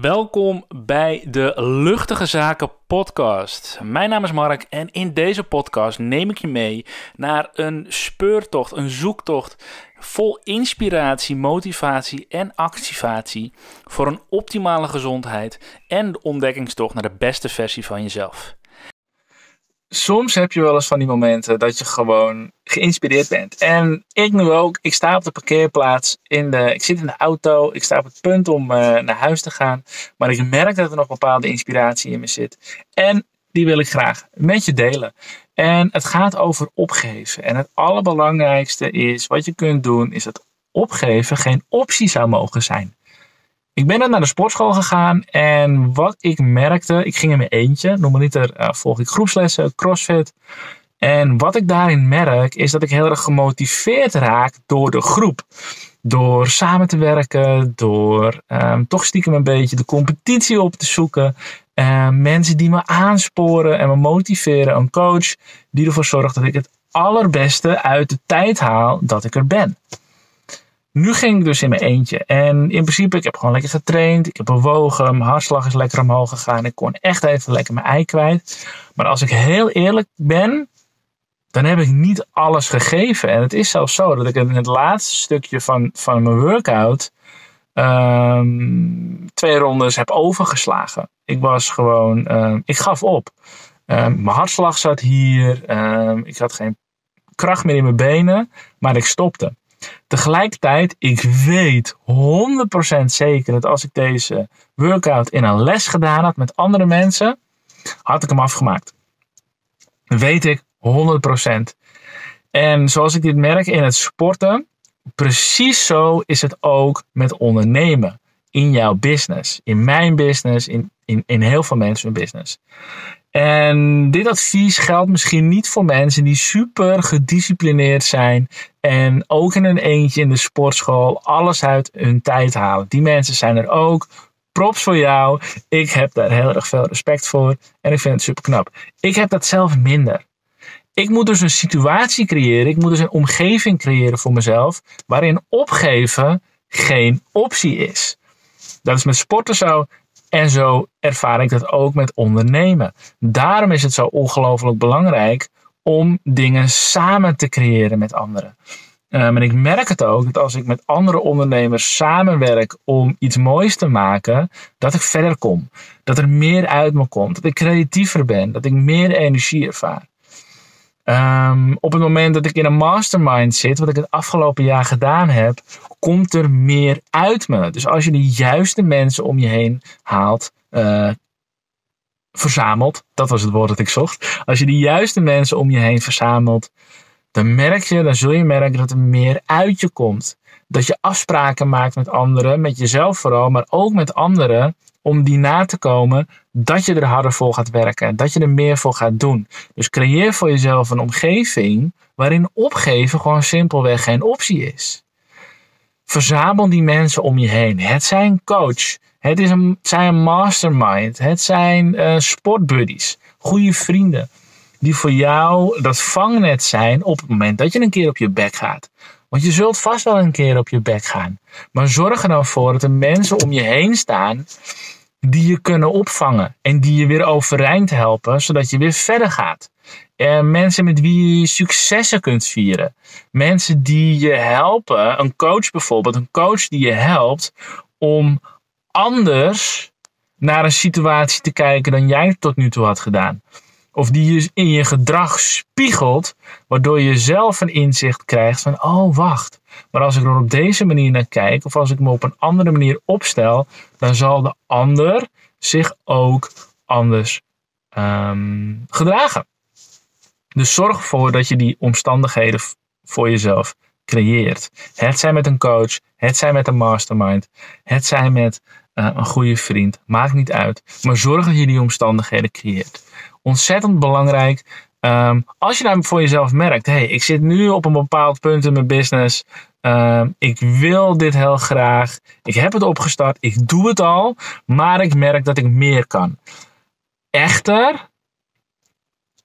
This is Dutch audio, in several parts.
Welkom bij de Luchtige Zaken podcast. Mijn naam is Mark en in deze podcast neem ik je mee naar een speurtocht, een zoektocht vol inspiratie, motivatie en activatie voor een optimale gezondheid en de ontdekkingstocht naar de beste versie van jezelf soms heb je wel eens van die momenten dat je gewoon geïnspireerd bent. En ik nu ook. Ik sta op de parkeerplaats. In de, ik zit in de auto. Ik sta op het punt om uh, naar huis te gaan. Maar ik merk dat er nog bepaalde inspiratie in me zit. En die wil ik graag met je delen. En het gaat over opgeven. En het allerbelangrijkste is wat je kunt doen, is dat opgeven geen optie zou mogen zijn. Ik ben dan naar de sportschool gegaan en wat ik merkte, ik ging in mijn eentje. Normaliter uh, volg ik groepslessen, crossfit. En wat ik daarin merk, is dat ik heel erg gemotiveerd raak door de groep. Door samen te werken, door um, toch stiekem een beetje de competitie op te zoeken. Uh, mensen die me aansporen en me motiveren. Een coach die ervoor zorgt dat ik het allerbeste uit de tijd haal dat ik er ben. Nu ging ik dus in mijn eentje. En in principe, ik heb gewoon lekker getraind. Ik heb bewogen. Mijn hartslag is lekker omhoog gegaan. Ik kon echt even lekker mijn ei kwijt. Maar als ik heel eerlijk ben, dan heb ik niet alles gegeven. En het is zelfs zo dat ik in het laatste stukje van, van mijn workout um, twee rondes heb overgeslagen. Ik was gewoon, um, ik gaf op. Um, mijn hartslag zat hier. ik had geen kracht meer in mijn benen, maar ik stopte. Tegelijkertijd, ik weet 100% zeker dat als ik deze workout in een les gedaan had met andere mensen, had ik hem afgemaakt. Weet ik 100%. En zoals ik dit merk in het sporten, precies zo is het ook met ondernemen. In jouw business, in mijn business, in, in, in heel veel mensen hun business. En dit advies geldt misschien niet voor mensen die super gedisciplineerd zijn en ook in een eentje in de sportschool alles uit hun tijd halen. Die mensen zijn er ook. Props voor jou. Ik heb daar heel erg veel respect voor en ik vind het super knap. Ik heb dat zelf minder. Ik moet dus een situatie creëren, ik moet dus een omgeving creëren voor mezelf waarin opgeven geen optie is. Dat is met sporten zo, en zo ervaar ik dat ook met ondernemen. Daarom is het zo ongelooflijk belangrijk om dingen samen te creëren met anderen. Um, en ik merk het ook dat als ik met andere ondernemers samenwerk om iets moois te maken, dat ik verder kom. Dat er meer uit me komt. Dat ik creatiever ben. Dat ik meer energie ervaar. Um, op het moment dat ik in een mastermind zit, wat ik het afgelopen jaar gedaan heb, komt er meer uit me. Dus als je de juiste mensen om je heen haalt, uh, verzamelt, dat was het woord dat ik zocht. Als je de juiste mensen om je heen verzamelt, dan merk je, dan zul je merken dat er meer uit je komt. Dat je afspraken maakt met anderen, met jezelf vooral, maar ook met anderen, om die na te komen, dat je er harder voor gaat werken, dat je er meer voor gaat doen. Dus creëer voor jezelf een omgeving waarin opgeven gewoon simpelweg geen optie is. Verzamel die mensen om je heen. Het zijn coach, het, is een, zijn een mastermind, het zijn uh, sportbuddies, goede vrienden, die voor jou dat vangnet zijn op het moment dat je een keer op je bek gaat. Want je zult vast wel een keer op je bek gaan. Maar zorg er dan voor dat er mensen om je heen staan die je kunnen opvangen en die je weer overeind helpen, zodat je weer verder gaat. Uh, mensen met wie je successen kunt vieren. Mensen die je helpen, een coach bijvoorbeeld, een coach die je helpt om anders naar een situatie te kijken dan jij tot nu toe had gedaan. Of die je in je gedrag spiegelt, waardoor je zelf een inzicht krijgt van, oh wacht, maar als ik er op deze manier naar kijk, of als ik me op een andere manier opstel, dan zal de ander zich ook anders um, gedragen. Dus zorg ervoor dat je die omstandigheden voor jezelf creëert. Het zijn met een coach, het zijn met een mastermind, het zijn met uh, een goede vriend. Maakt niet uit. Maar zorg dat je die omstandigheden creëert. Ontzettend belangrijk. Um, als je nou voor jezelf merkt, hey, ik zit nu op een bepaald punt in mijn business. Um, ik wil dit heel graag. Ik heb het opgestart. Ik doe het al. Maar ik merk dat ik meer kan. Echter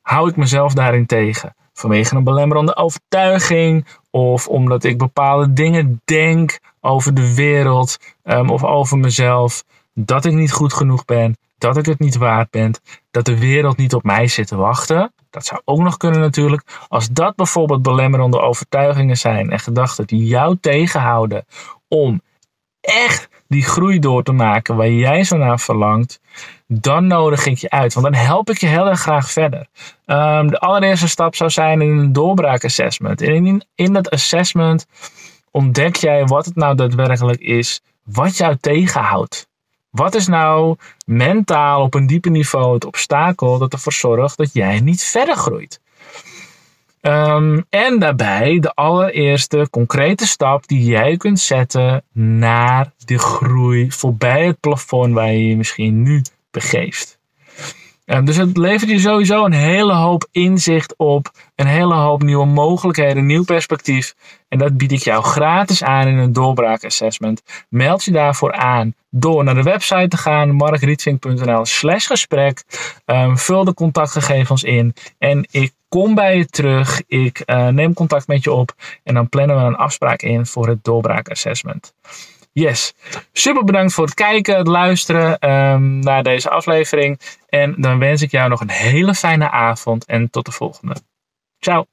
hou ik mezelf daarin tegen. Vanwege een belemmerende overtuiging. Of omdat ik bepaalde dingen denk over de wereld. Um, of over mezelf. dat ik niet goed genoeg ben, dat ik het niet waard ben, dat de wereld niet op mij zit te wachten. Dat zou ook nog kunnen natuurlijk. Als dat bijvoorbeeld belemmerende overtuigingen zijn en gedachten die jou tegenhouden om echt die groei door te maken waar jij zo naar verlangt, dan nodig ik je uit. Want dan help ik je heel erg graag verder. Um, de allereerste stap zou zijn in een doorbraakassessment. En in, in dat assessment ontdek jij wat het nou daadwerkelijk is, wat jou tegenhoudt. Wat is nou mentaal op een dieper niveau het obstakel dat ervoor zorgt dat jij niet verder groeit? Um, en daarbij de allereerste concrete stap die jij kunt zetten naar de groei voorbij het plafond waar je je misschien nu begeeft. Dus het levert je sowieso een hele hoop inzicht op, een hele hoop nieuwe mogelijkheden, nieuw perspectief. En dat bied ik jou gratis aan in een doorbraakassessment. Meld je daarvoor aan door naar de website te gaan, markrietvink.nl slash gesprek. Um, vul de contactgegevens in en ik kom bij je terug. Ik uh, neem contact met je op en dan plannen we een afspraak in voor het doorbraakassessment. Yes, super bedankt voor het kijken, het luisteren um, naar deze aflevering. En dan wens ik jou nog een hele fijne avond en tot de volgende. Ciao.